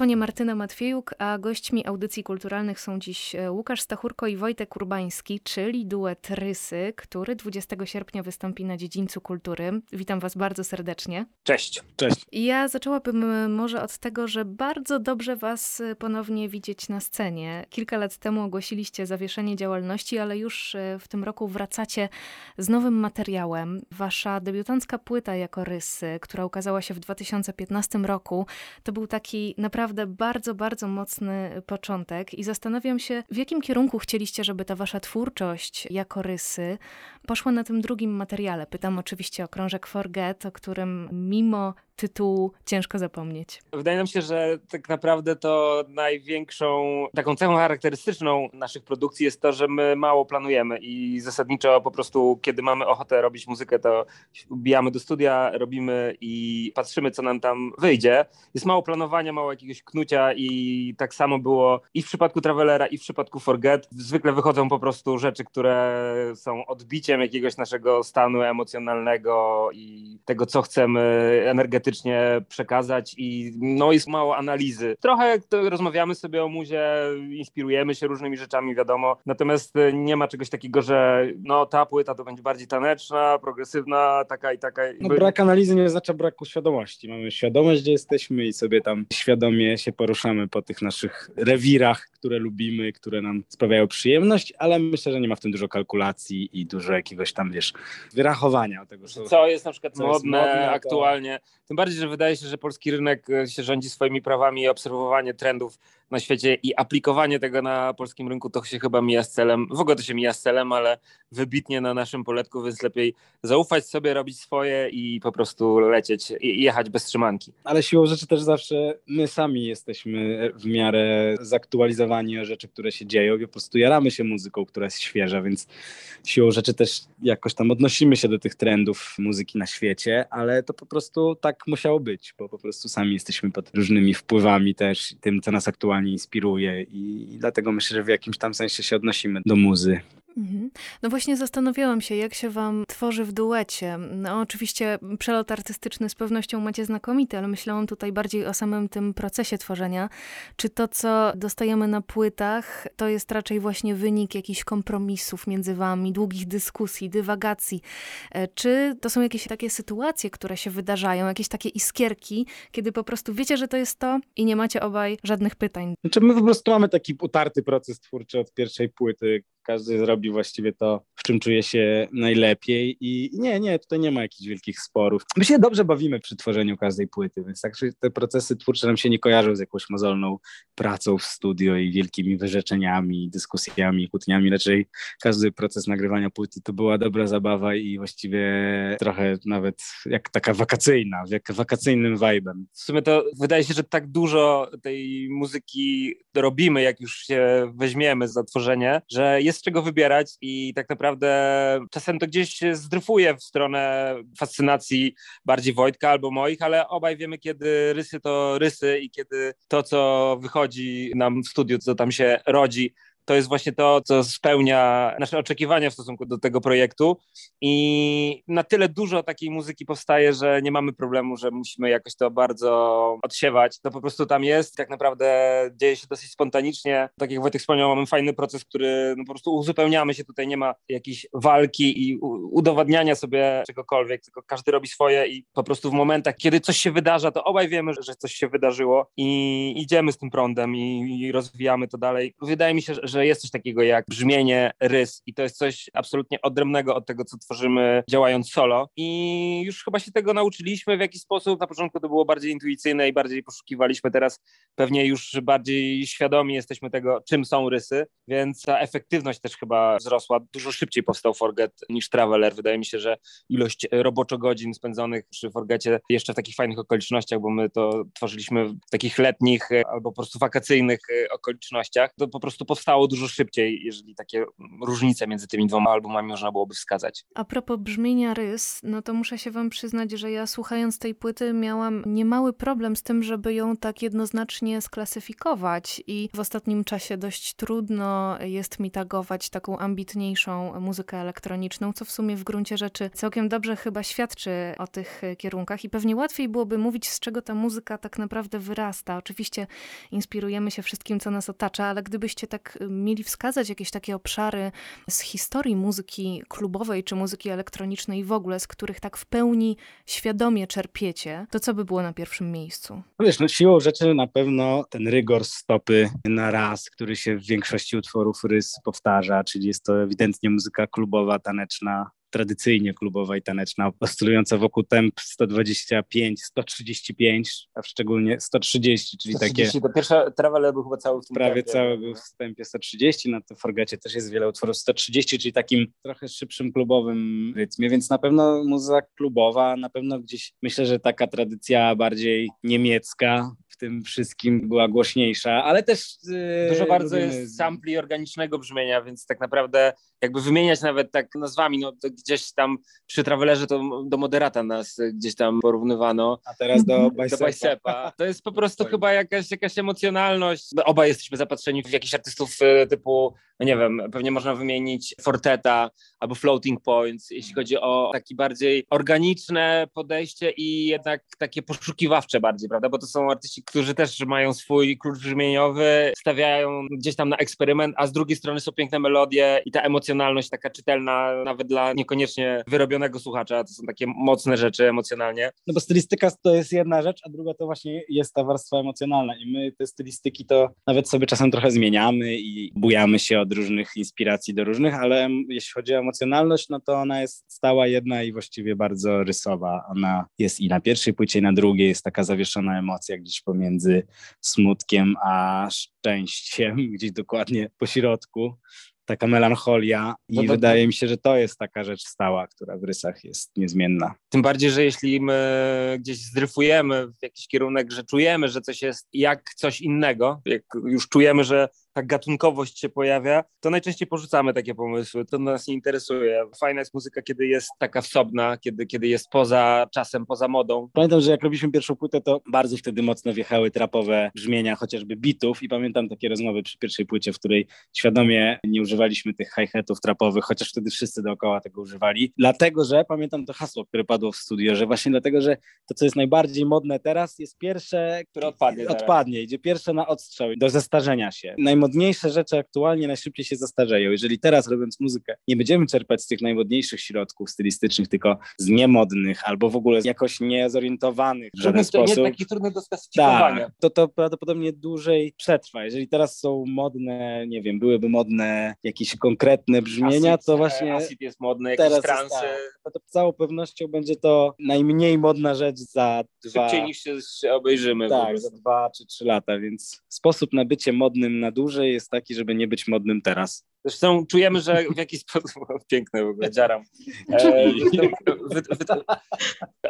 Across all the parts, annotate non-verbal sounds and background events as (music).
Mikrofonie Martyna Matwiejuk, a gośćmi audycji kulturalnych są dziś e, Łukasz Stachurko i Wojtek Urbański, czyli duet Rysy, który 20 sierpnia wystąpi na Dziedzińcu Kultury. Witam was bardzo serdecznie. Cześć. Cześć. Ja zaczęłabym e, może od tego, że bardzo dobrze was e, ponownie widzieć na scenie. Kilka lat temu ogłosiliście zawieszenie działalności, ale już w tym roku wracacie z nowym materiałem. Wasza debiutancka płyta jako Rysy, która ukazała się w 2015 roku, to był taki naprawdę bardzo, bardzo mocny początek i zastanawiam się, w jakim kierunku chcieliście, żeby ta wasza twórczość jako rysy poszła na tym drugim materiale. Pytam oczywiście o krążek Forget, o którym mimo tytułu ciężko zapomnieć. Wydaje nam się, że tak naprawdę to największą, taką cechą charakterystyczną naszych produkcji jest to, że my mało planujemy i zasadniczo po prostu, kiedy mamy ochotę robić muzykę, to bijamy do studia, robimy i patrzymy, co nam tam wyjdzie. Jest mało planowania, mało jakiegoś knucia i tak samo było i w przypadku Travelera, i w przypadku Forget. Zwykle wychodzą po prostu rzeczy, które są odbiciem jakiegoś naszego stanu emocjonalnego i tego, co chcemy energetycznie przekazać i no jest mało analizy. Trochę rozmawiamy sobie o muzie, inspirujemy się różnymi rzeczami, wiadomo, natomiast e, nie ma czegoś takiego, że no ta płyta to będzie bardziej taneczna, progresywna, taka i taka. No, brak analizy nie oznacza braku świadomości. Mamy świadomość, gdzie jesteśmy i sobie tam świadomie się poruszamy po tych naszych rewirach, które lubimy, które nam sprawiają przyjemność, ale myślę, że nie ma w tym dużo kalkulacji i dużo jakiegoś tam, wiesz, wyrachowania tego. Co jest na przykład modne, modne, aktualnie. Tym bardziej, że wydaje się, że polski rynek e, się rządzi swoimi prawami i obserwowanie trendów na świecie i aplikowanie tego na polskim rynku to się chyba mija z celem. W ogóle to się mija z celem, ale wybitnie na naszym poletku, więc lepiej zaufać sobie, robić swoje i po prostu lecieć i jechać bez trzymanki. Ale siłą rzeczy też zawsze my sami jesteśmy w miarę zaktualizowani o rzeczy, które się dzieją i po prostu jaramy się muzyką, która jest świeża, więc siłą rzeczy też jakoś tam odnosimy się do tych trendów muzyki na świecie, ale to po prostu tak musiało być, bo po prostu sami jesteśmy pod różnymi wpływami też, tym, co nas aktualnie inspiruje i, i dlatego myślę, że w jakimś tam sensie się odnosimy do muzy. Mhm. No właśnie zastanawiałam się, jak się wam tworzy w duecie. No oczywiście przelot artystyczny z pewnością macie znakomity, ale myślałam tutaj bardziej o samym tym procesie tworzenia. Czy to, co dostajemy na płytach, to jest raczej właśnie wynik jakichś kompromisów między wami, długich dyskusji, dywagacji? E, czy to są jakieś takie sytuacje, które się wydarzają, jakieś takie iskierki, kiedy po prostu wiecie, że to jest to i nie macie obaj żadnych pytań? Znaczy my po prostu mamy taki utarty proces twórczy od pierwszej płyty, każdy zrobi właściwie to, w czym czuje się najlepiej i nie, nie, tutaj nie ma jakichś wielkich sporów. My się dobrze bawimy przy tworzeniu każdej płyty, więc tak te procesy twórcze nam się nie kojarzą z jakąś mozolną pracą w studio i wielkimi wyrzeczeniami, dyskusjami, kłótniami. Raczej każdy proces nagrywania płyty to była dobra zabawa i właściwie trochę nawet jak taka wakacyjna, jak wakacyjnym vibe'em. W sumie to wydaje się, że tak dużo tej muzyki robimy, jak już się weźmiemy za tworzenie, że jest z czego wybierać i tak naprawdę czasem to gdzieś zdryfuje w stronę fascynacji bardziej Wojtka albo moich, ale obaj wiemy, kiedy rysy to rysy i kiedy to, co wychodzi nam w studiu, co tam się rodzi, to jest właśnie to, co spełnia nasze oczekiwania w stosunku do tego projektu. I na tyle dużo takiej muzyki powstaje, że nie mamy problemu, że musimy jakoś to bardzo odsiewać. To po prostu tam jest. Tak naprawdę dzieje się dosyć spontanicznie. Tak jak Wojtek wspomniał, mamy fajny proces, który no po prostu uzupełniamy się. Tutaj nie ma jakiejś walki i udowadniania sobie czegokolwiek, tylko każdy robi swoje i po prostu w momentach, kiedy coś się wydarza, to obaj wiemy, że coś się wydarzyło i idziemy z tym prądem i, i rozwijamy to dalej. Wydaje mi się, że że jest coś takiego jak brzmienie, rys i to jest coś absolutnie odrębnego od tego, co tworzymy działając solo i już chyba się tego nauczyliśmy w jakiś sposób. Na początku to było bardziej intuicyjne i bardziej poszukiwaliśmy, teraz pewnie już bardziej świadomi jesteśmy tego, czym są rysy, więc ta efektywność też chyba wzrosła. Dużo szybciej powstał Forget niż Traveler. Wydaje mi się, że ilość roboczo godzin spędzonych przy Forgecie jeszcze w takich fajnych okolicznościach, bo my to tworzyliśmy w takich letnich albo po prostu wakacyjnych okolicznościach, to po prostu powstało dużo szybciej, jeżeli takie różnice między tymi dwoma albumami można byłoby wskazać. A propos brzmienia rys, no to muszę się wam przyznać, że ja słuchając tej płyty miałam niemały problem z tym, żeby ją tak jednoznacznie sklasyfikować i w ostatnim czasie dość trudno jest mi tagować taką ambitniejszą muzykę elektroniczną, co w sumie w gruncie rzeczy całkiem dobrze chyba świadczy o tych kierunkach i pewnie łatwiej byłoby mówić, z czego ta muzyka tak naprawdę wyrasta. Oczywiście inspirujemy się wszystkim, co nas otacza, ale gdybyście tak mieli wskazać jakieś takie obszary z historii muzyki klubowej czy muzyki elektronicznej w ogóle, z których tak w pełni świadomie czerpiecie, to co by było na pierwszym miejscu? No wiesz, no siłą rzeczy na pewno ten rygor stopy na raz, który się w większości utworów rys powtarza, czyli jest to ewidentnie muzyka klubowa, taneczna, tradycyjnie klubowa i taneczna, oscylująca wokół temp 125, 135, a szczególnie 130, czyli 130, takie... To pierwsza Traveler był chyba cały w tym Prawie tempie, cały był w tempie 130, na tym Forgecie też jest wiele utworów. 130, czyli takim trochę szybszym klubowym rytmie, więc na pewno muzyka klubowa, na pewno gdzieś myślę, że taka tradycja bardziej niemiecka, tym wszystkim była głośniejsza, ale też... Yy, Dużo bardzo lubimy... jest sampli organicznego brzmienia, więc tak naprawdę jakby wymieniać nawet tak nazwami, no to gdzieś tam przy Travelerze to do Moderata nas gdzieś tam porównywano. A teraz do bicepa. To jest po prostu chyba jakaś, jakaś emocjonalność. Obaj jesteśmy zapatrzeni w jakichś artystów y, typu, no nie wiem, pewnie można wymienić Forteta albo Floating Points, jeśli chodzi o takie bardziej organiczne podejście i jednak takie poszukiwawcze bardziej, prawda, bo to są artyści, którzy też mają swój klucz brzmieniowy, stawiają gdzieś tam na eksperyment, a z drugiej strony są piękne melodie i ta emocjonalność taka czytelna nawet dla niekoniecznie wyrobionego słuchacza, to są takie mocne rzeczy emocjonalnie. No bo stylistyka to jest jedna rzecz, a druga to właśnie jest ta warstwa emocjonalna i my te stylistyki to nawet sobie czasem trochę zmieniamy i bujamy się od różnych inspiracji do różnych, ale jeśli chodzi o emocjonalność, no to ona jest stała jedna i właściwie bardzo rysowa. Ona jest i na pierwszej płycie, i na drugiej jest taka zawieszona emocja gdzieś pomiędzy między smutkiem a szczęściem, gdzieś dokładnie po środku taka melancholia i no to, wydaje mi się, że to jest taka rzecz stała, która w rysach jest niezmienna. Tym bardziej, że jeśli my gdzieś zdryfujemy w jakiś kierunek, że czujemy, że coś jest jak coś innego, jak już czujemy, że ta gatunkowość się pojawia, to najczęściej porzucamy takie pomysły. To nas nie interesuje. Fajna jest muzyka, kiedy jest taka wsobna, kiedy, kiedy jest poza czasem, poza modą. Pamiętam, że jak robiliśmy pierwszą płytę, to bardzo wtedy mocno wjechały trapowe brzmienia, chociażby bitów i pamiętam takie rozmowy przy pierwszej płycie, w której świadomie nie używaliśmy tych hi-hatów trapowych, chociaż wtedy wszyscy dookoła tego używali. Dlatego, że pamiętam to hasło, które padło w studio, że właśnie dlatego, że to, co jest najbardziej modne teraz, jest pierwsze, które odpadnie, odpadnie idzie pierwsze na odstrzał, do zestarzenia się. Naj najmodniejsze rzeczy aktualnie najszybciej się zastarzeją. Jeżeli teraz robiąc muzykę nie będziemy czerpać z tych najmodniejszych środków stylistycznych, tylko z niemodnych albo w ogóle jakoś niezorientowanych w żaden sposób. Nie takich trudnych do sklasyfikowania. Tak, to to prawdopodobnie dłużej przetrwa. Jeżeli teraz są modne, nie wiem, byłyby modne jakieś konkretne brzmienia, acid, to właśnie acid jest modny, jakieś teraz transy. Tak, to z całą pewnością będzie to najmniej modna rzecz za dwa... Szybciej niż się obejrzymy. Tak, za dwa czy trzy lata, więc sposób na bycie modnym na dłużej jest taki, żeby nie być modnym teraz. Zresztą czujemy, że w jakiś (laughs) sposób. Piękne w ogóle, dziaram. (laughs) E, wy,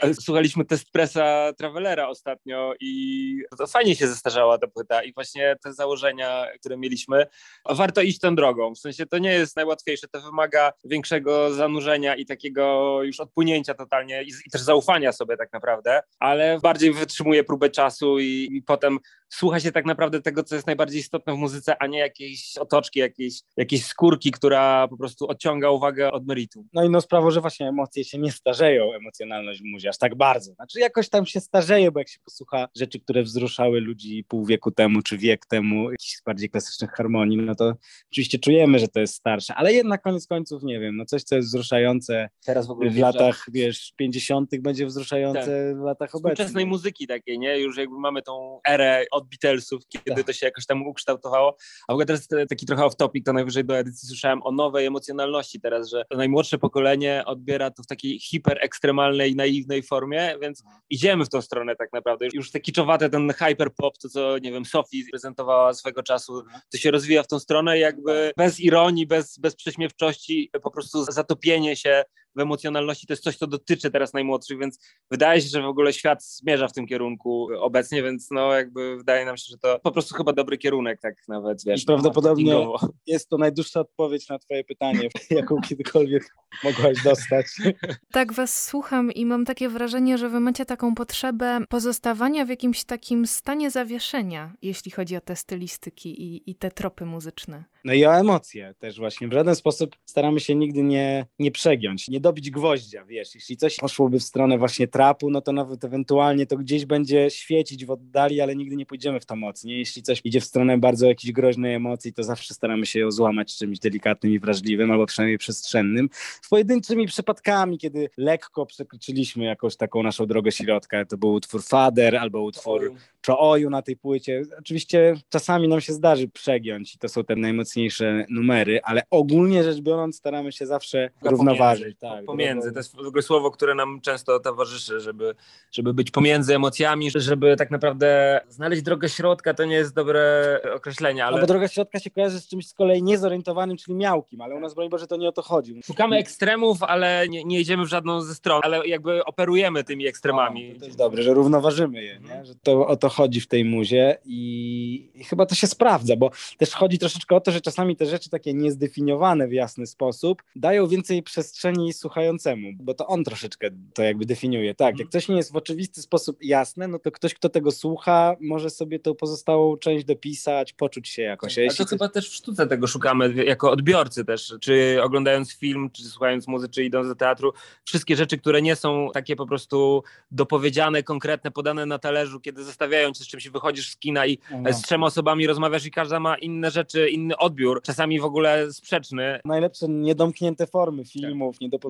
wy, słuchaliśmy test presa Travelera ostatnio i to fajnie się zestarzała ta płyta i właśnie te założenia, które mieliśmy, warto iść tą drogą. W sensie to nie jest najłatwiejsze, to wymaga większego zanurzenia i takiego już odpłynięcia totalnie i, i też zaufania sobie tak naprawdę, ale bardziej wytrzymuje próbę czasu i, i potem słucha się tak naprawdę tego, co jest najbardziej istotne w muzyce, a nie jakiejś otoczki, jakiejś, jakiejś jakiejś skórki, która po prostu odciąga uwagę od meritum. No i no sprawo, że właśnie emocje się nie starzeją, emocjonalność w muzie aż tak bardzo. Znaczy jakoś tam się starzeje, bo jak się posłucha rzeczy, które wzruszały ludzi pół wieku temu, czy wiek temu, jakichś bardziej klasycznych harmonii, no to oczywiście czujemy, że to jest starsze, ale jednak koniec końców, nie wiem, no coś, co jest wzruszające Teraz w ogóle w latach, wiesz, 50. będzie wzruszające w latach współczesnej obecnych. muzyki takiej, nie? Już jakby mamy tą erę od Beatlesów, kiedy Tak. to się jakoś tam ukształtowało. A w ogóle teraz taki trochę off-topic, to najwyżej do edycji słyszałem o nowej emocjonalności teraz, że to najmłodsze pokolenie odbiera to w takiej hiperekstremalnej, naiwnej formie, więc idziemy w tą stronę tak naprawdę. Już te kiczowate, ten hyperpop, to co, nie wiem, Sophie prezentowała swego czasu, to się rozwija w tą stronę jakby bez ironii, bez, bez prześmiewczości, po prostu zatopienie się w emocjonalności to jest coś, co dotyczy teraz najmłodszych, więc wydaje się, że w ogóle świat zmierza w tym kierunku obecnie, więc no jakby wydaje nam się, że to po prostu chyba dobry kierunek, tak nawet, wiesz, I prawdopodobnie-. Jest to najdłuższa odpowiedź na twoje pytanie, (laughs) jaką kiedykolwiek mogłaś dostać. (laughs) Tak was słucham i mam takie wrażenie, że wy macie taką potrzebę pozostawania w jakimś takim stanie zawieszenia, jeśli chodzi o te stylistyki i, i te tropy muzyczne. No i o emocje też właśnie. W żaden sposób staramy się nigdy nie, nie przegiąć, nie dobić gwoździa, wiesz. Jeśli coś poszłoby w stronę właśnie trapu, no to nawet ewentualnie to gdzieś będzie świecić w oddali, ale nigdy nie pójdziemy w to mocniej. Jeśli coś idzie w stronę bardzo jakiejś groźnej emocji, to zawsze staramy się ją złamać czymś delikatnym i wrażliwym, albo przynajmniej przestrzennym. Z pojedynczymi przypadkami, kiedy lekko przekroczyliśmy jakąś taką naszą drogę środka, to był utwór Fader albo utwór Czoju na tej płycie. Oczywiście czasami nam się zdarzy przegiąć i to są te najmocniejsze numery, ale ogólnie rzecz biorąc staramy się zawsze równoważyć. po- Tak, pomiędzy, to jest w ogóle słowo, które nam często towarzyszy, żeby, żeby być pomiędzy emocjami, żeby tak naprawdę znaleźć drogę środka, to nie jest dobre określenie, Ale... ale No bo droga środka się kojarzy z czymś z kolei niezorientowanym, czyli miałkim, ale u nas, broń Boże, to nie o to chodzi. szukamy ekstremów, ale nie, nie idziemy w żadną ze stron, ale jakby operujemy tymi ekstremami. O, to jest dobre, że równoważymy je, nie? że to o to chodzi w tej muzie i, i chyba to się sprawdza, bo też chodzi troszeczkę o to, że czasami te rzeczy takie niezdefiniowane w jasny sposób dają więcej przestrzeni słuchającemu, bo to on troszeczkę to jakby definiuje. Tak, jak coś nie jest w oczywisty sposób jasne, no to ktoś, kto tego słucha, może sobie tą pozostałą część dopisać, poczuć się jakoś. A to coś- chyba też w sztuce tego szukamy jako odbiorcy też, czy oglądając film, czy słuchając muzyki, czy idąc do teatru. Wszystkie rzeczy, które nie są takie po prostu dopowiedziane, konkretne, podane na talerzu, kiedy zestawiają cię z czymś, wychodzisz z kina i No. z trzema osobami rozmawiasz i każda ma inne rzeczy, inny odbiór, czasami w ogóle sprzeczny. najlepsze niedomknięte formy filmów, niedopowiedziane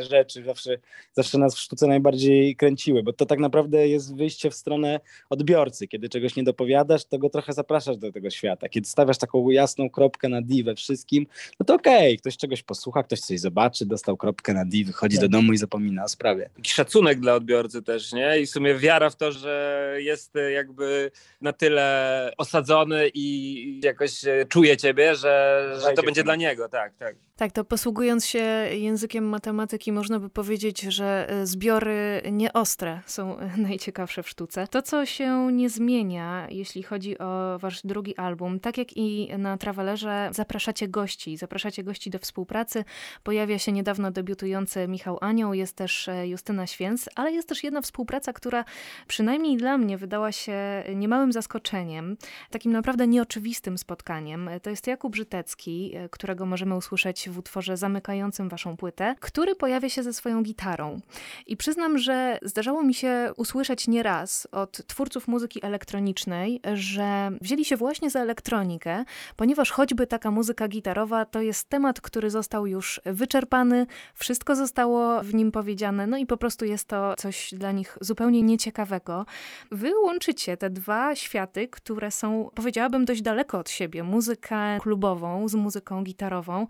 rzeczy zawsze, zawsze nas w sztuce najbardziej kręciły, bo to tak naprawdę jest wyjście w stronę odbiorcy. Kiedy czegoś nie dopowiadasz, to go trochę zapraszasz do tego świata. Kiedy stawiasz taką jasną kropkę na D we wszystkim, no to okej, ktoś czegoś posłucha, ktoś coś zobaczy, dostał kropkę na D, wychodzi do domu i zapomina o sprawie. Taki szacunek dla odbiorcy też, nie? I w sumie wiara w to, że jest e, jakby na tyle osadzony i jakoś e, czuje ciebie, że, że to będzie dla niego, tak, tak. Tak, to posługując się językiem matematyki, można by powiedzieć, że e, zbiory nieostre są e, (laughs) najciekawsze w sztuce. To, co się nie zmienia, jeśli chodzi o wasz drugi album, tak jak i na Travelerze, zapraszacie gości, zapraszacie gości do współpracy. Pojawia się niedawno debiutujący Michał Anioł, jest też e, Justyna Święc, ale jest też jedna współpraca, która przynajmniej dla mnie wydała się niemałym zaskoczeniem, takim naprawdę nieoczywistym spotkaniem. To jest Jakub Żytecki, którego możemy usłyszeć w utworze zamykającym waszą płytę, który pojawia się ze swoją gitarą. I przyznam, że zdarzało mi się usłyszeć nieraz od twórców muzyki elektronicznej, że wzięli się właśnie za elektronikę, ponieważ choćby taka muzyka gitarowa to jest temat, który został już wyczerpany, wszystko zostało w nim powiedziane, no i po prostu jest to coś dla nich zupełnie nieciekawego. Wy łączycie te dwa światy, które są, powiedziałabym, dość daleko od siebie. Muzykę klubową z muzyką gitarową.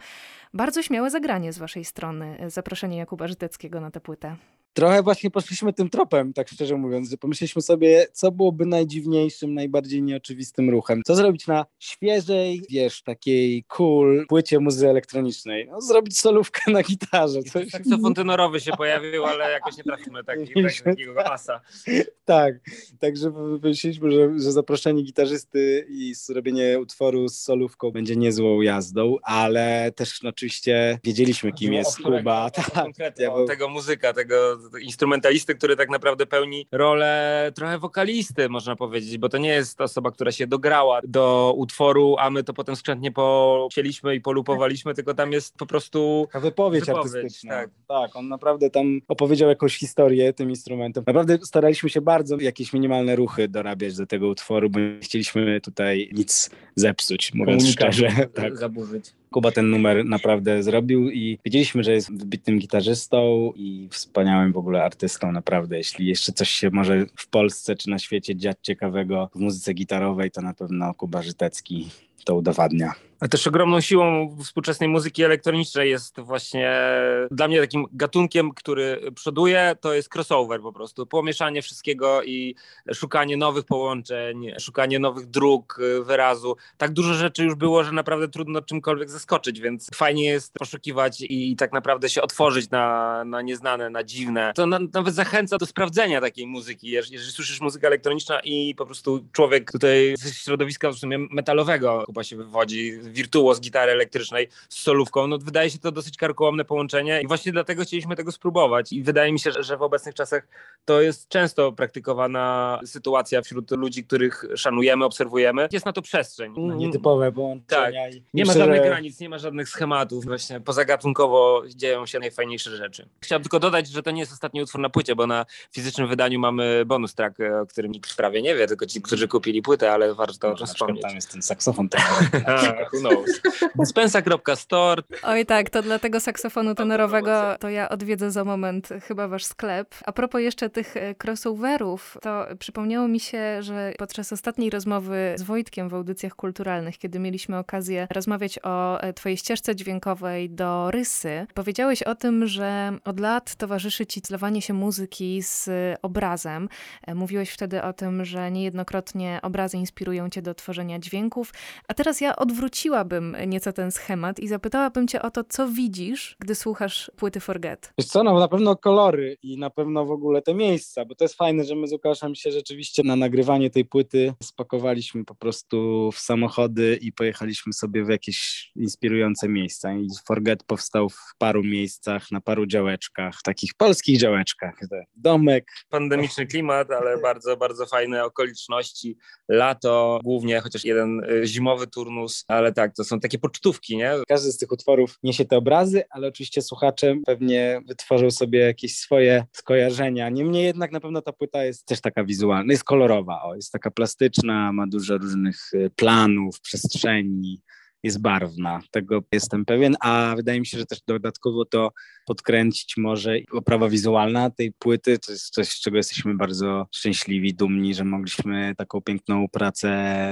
Bardzo śmiałe zagranie z waszej strony, zaproszenie Jakuba Żyteckiego na tę płytę. Trochę właśnie poszliśmy tym tropem, tak szczerze mówiąc, że pomyśleliśmy sobie, co byłoby najdziwniejszym, najbardziej nieoczywistym ruchem. Co zrobić na świeżej, wiesz, takiej cool płycie muzy elektronicznej? No, zrobić solówkę na gitarze. Coś... Saksofon tenorowy się pojawił, ale jakoś nie trafimy taki, (laughs) taki, takiego asa. Tak, także myśleliśmy, że, że zaproszenie gitarzysty i zrobienie utworu z solówką będzie niezłą jazdą, ale też no, oczywiście wiedzieliśmy, kim jest Kuba. (laughs) Tak, Konkretnie, ja o był- tego muzyka, tego instrumentalisty, który tak naprawdę pełni rolę trochę wokalisty, można powiedzieć, bo to nie jest osoba, która się dograła do utworu, a my to potem skrzętnie pocięliśmy i polupowaliśmy, tylko tam jest po prostu Taka wypowiedź, Wypowiedź, artystyczna. tak. tak, on naprawdę tam opowiedział jakąś historię tym instrumentem. Naprawdę staraliśmy się bardzo jakieś minimalne ruchy dorabiać do tego utworu, bo nie chcieliśmy tutaj nic zepsuć, mówiąc szczerze. Tak. zaburzyć. Kuba ten numer naprawdę zrobił i wiedzieliśmy, że jest wybitnym gitarzystą i wspaniałym w ogóle artystą naprawdę. Jeśli jeszcze coś się może w Polsce czy na świecie dziać ciekawego w muzyce gitarowej, to na pewno Kuba Żytecki to udowadnia. A też ogromną siłą współczesnej muzyki elektronicznej jest właśnie dla mnie takim gatunkiem, który przoduje, to jest crossover po prostu. Pomieszanie wszystkiego i szukanie nowych połączeń, szukanie nowych dróg y, wyrazu. Tak dużo rzeczy już było, że naprawdę trudno czymkolwiek zaskoczyć, więc fajnie jest poszukiwać i tak naprawdę się otworzyć na, na nieznane, na dziwne. To na, nawet zachęca do sprawdzenia takiej muzyki. Jeżeli, jeżeli słyszysz muzykę elektroniczną i po prostu człowiek tutaj ze środowiska w sumie metalowego chyba się wywodzi, wirtuoz gitary elektrycznej z solówką, no wydaje się to dosyć karkołomne połączenie i właśnie dlatego chcieliśmy tego spróbować i wydaje mi się, że, w obecnych czasach to jest często praktykowana sytuacja wśród ludzi, których szanujemy, obserwujemy. Jest na to przestrzeń. No, nietypowe połączenia. i Nie ma żadnych że- granic, nie ma żadnych schematów. Właśnie pozagatunkowo dzieją się najfajniejsze rzeczy. Chciałbym tylko dodać, że to nie jest ostatni utwór na płycie, bo na fizycznym wydaniu mamy bonus track, e, o którym nikt prawie nie wie, tylko ci, którzy kupili płytę, ale warto o tym na przykład wspomnieć. tam jest ten saksofon. Who knows. Spensa.store Oj tak, to dla tego saksofonu tenorowego to ja odwiedzę za moment chyba wasz sklep. A propos jeszcze tych e, crossoverów, to przypomniało mi się, że podczas ostatniej rozmowy z Wojtkiem w audycjach kulturalnych, kiedy mieliśmy okazję rozmawiać o e, twojej ścieżce dźwiękowej do rysy, powiedziałeś o tym, że od lat towarzyszy ci zlewanie się muzyki z obrazem. E, Mówiłeś wtedy o tym, że niejednokrotnie obrazy inspirują cię do tworzenia dźwięków, a teraz ja odwróciłabym nieco ten schemat i zapytałabym cię o to, co widzisz, gdy słuchasz płyty Forget. Wiesz co, no na pewno kolory i na pewno w ogóle te miejsca, bo to jest fajne, że my z Łukaszem się rzeczywiście na nagrywanie tej płyty spakowaliśmy po prostu w samochody i pojechaliśmy sobie w jakieś inspirujące miejsca. I Forget powstał w paru miejscach, na paru działeczkach, takich polskich działeczkach. Domek, pandemiczny klimat, ale bardzo, bardzo fajne okoliczności. Lato głównie, chociaż jeden y, zimowy turnus, ale tak, to są takie pocztówki, nie? Każdy z tych utworów niesie te obrazy, ale oczywiście słuchacze pewnie wytworzą sobie jakieś swoje skojarzenia. Niemniej jednak na pewno ta płyta jest też taka wizualna, jest kolorowa, o, jest taka plastyczna, ma dużo różnych y, planów, przestrzeni, jest barwna, tego jestem pewien, a wydaje mi się, że też dodatkowo to podkręcić może oprawa wizualna tej płyty, to jest coś, z czego jesteśmy bardzo szczęśliwi, dumni, że mogliśmy taką piękną pracę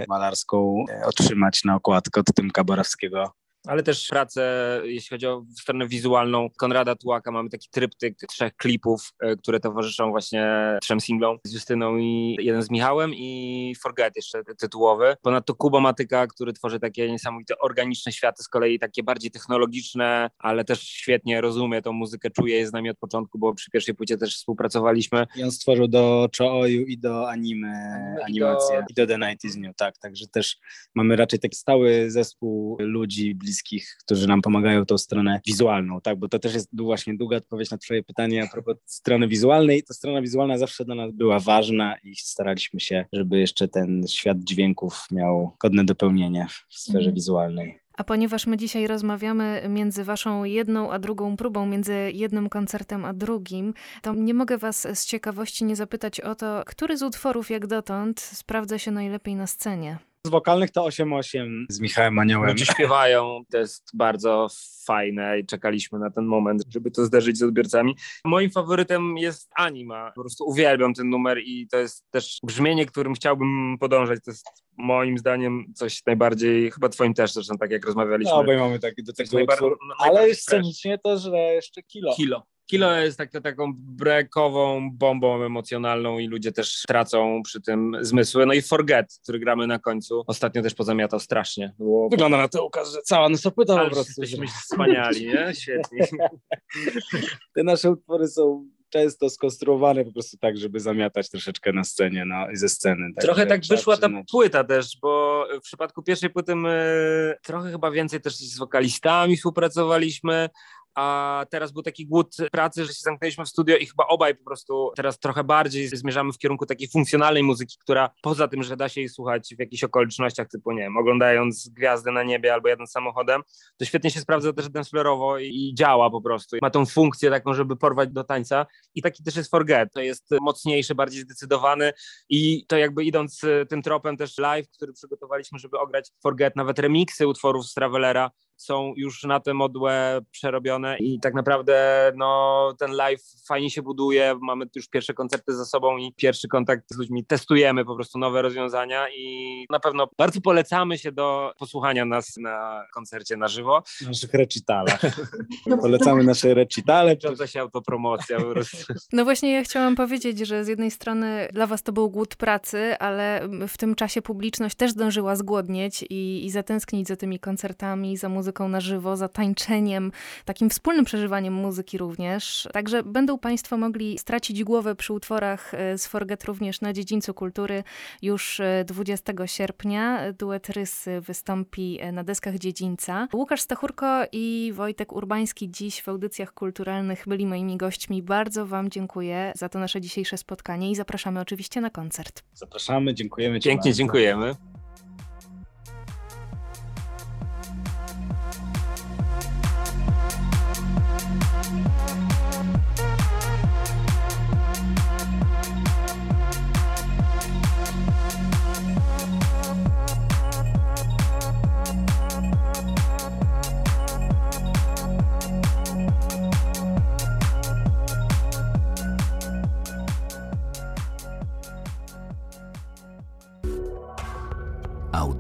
malarską e, otrzymać na okładkę od Tymka Borowskiego. Ale też pracę, jeśli chodzi o stronę wizualną Konrada Tułaka. Mamy taki tryptyk trzech klipów, e, które towarzyszą właśnie trzem singlom z Justyną i jeden z Michałem i Forget jeszcze tytułowy. Ponadto Kuba Matyka, który tworzy takie niesamowite organiczne światy, z kolei takie bardziej technologiczne, ale też świetnie rozumie tą muzykę, czuje je z nami od początku, bo przy pierwszej płycie też współpracowaliśmy. I on stworzył do Chooyu i do anime I animację do- i do The Night is New, tak, także też mamy raczej taki stały zespół ludzi bliskich, którzy nam pomagają tą stronę wizualną, tak, bo to też jest właśnie długa odpowiedź na twoje pytanie a propos strony wizualnej. Ta strona wizualna zawsze dla nas była ważna i staraliśmy się, żeby jeszcze ten świat dźwięków miał godne dopełnienie w sferze Mhm. wizualnej. A ponieważ my dzisiaj rozmawiamy między waszą jedną a drugą próbą, między jednym koncertem a drugim, to nie mogę was z ciekawości nie zapytać o to, który z utworów jak dotąd sprawdza się najlepiej na scenie. Z wokalnych to 8-8 z Michałem Aniołem. Ludzie śpiewają, to jest bardzo fajne i czekaliśmy na ten moment, żeby to zdarzyć z odbiorcami. Moim faworytem jest Anima. Po prostu uwielbiam ten numer i to jest też brzmienie, którym chciałbym podążać. To jest moim zdaniem coś najbardziej, chyba twoim też zresztą, tak jak rozmawialiśmy. No, obaj mamy taki do tego najbar- utworu. no, Ale scenicznie to, że jeszcze kilo. Kilo. Kilo jest taka, taką brekową bombą emocjonalną i ludzie też tracą przy tym zmysły. No i Forget, który gramy na końcu, ostatnio też pozamiatał strasznie. Było Wygląda na to, Łukasz, że cała nosa płyta po prostu. jesteśmy wspaniali, nie? Świetnie. (laughs) Te nasze utwory są często skonstruowane po prostu tak, żeby zamiatać troszeczkę na scenie, no ze sceny. Trochę Także tak wyszła ta płyta też, bo w przypadku pierwszej płyty my trochę chyba więcej też z wokalistami współpracowaliśmy, a teraz był taki głód pracy, że się zamknęliśmy w studio i chyba obaj po prostu teraz trochę bardziej zmierzamy w kierunku takiej funkcjonalnej muzyki, która poza tym, że da się jej słuchać w jakichś okolicznościach typu, nie wiem, oglądając gwiazdy na niebie albo jadąc samochodem, to świetnie się sprawdza też dancefloorowo i, działa po prostu. Ma tą funkcję taką, żeby porwać do tańca i taki też jest Forget. To jest mocniejszy, bardziej zdecydowany i to jakby idąc tym tropem też live, który przygotowaliśmy, żeby ograć Forget, nawet remiksy utworów z Travelera są już na tę modłę przerobione i tak naprawdę no, ten live fajnie się buduje, mamy już pierwsze koncerty za sobą i pierwszy kontakt z ludźmi, testujemy po prostu nowe rozwiązania i na pewno bardzo polecamy się do posłuchania nas na koncercie na żywo. Naszych recitalach. (laughs) Polecamy nasze recitale. Wiąże się autopromocja po prostu. No właśnie ja chciałam powiedzieć, że z jednej strony dla was to był głód pracy, ale w tym czasie publiczność też zdążyła zgłodnieć i, i zatęsknić za tymi koncertami, za muzyką muzyką na żywo, za tańczeniem, takim wspólnym przeżywaniem muzyki również. Także będą Państwo mogli stracić głowę przy utworach e, z Forget również na dziedzińcu kultury już 20 e, sierpnia. Duet Rysy wystąpi e, na deskach dziedzińca. Łukasz Stachurko i Wojtek Urbański dziś w audycjach kulturalnych byli moimi gośćmi. Bardzo Wam dziękuję za to nasze dzisiejsze spotkanie i zapraszamy oczywiście na koncert. Zapraszamy, dziękujemy. Pięknie, dziękujemy.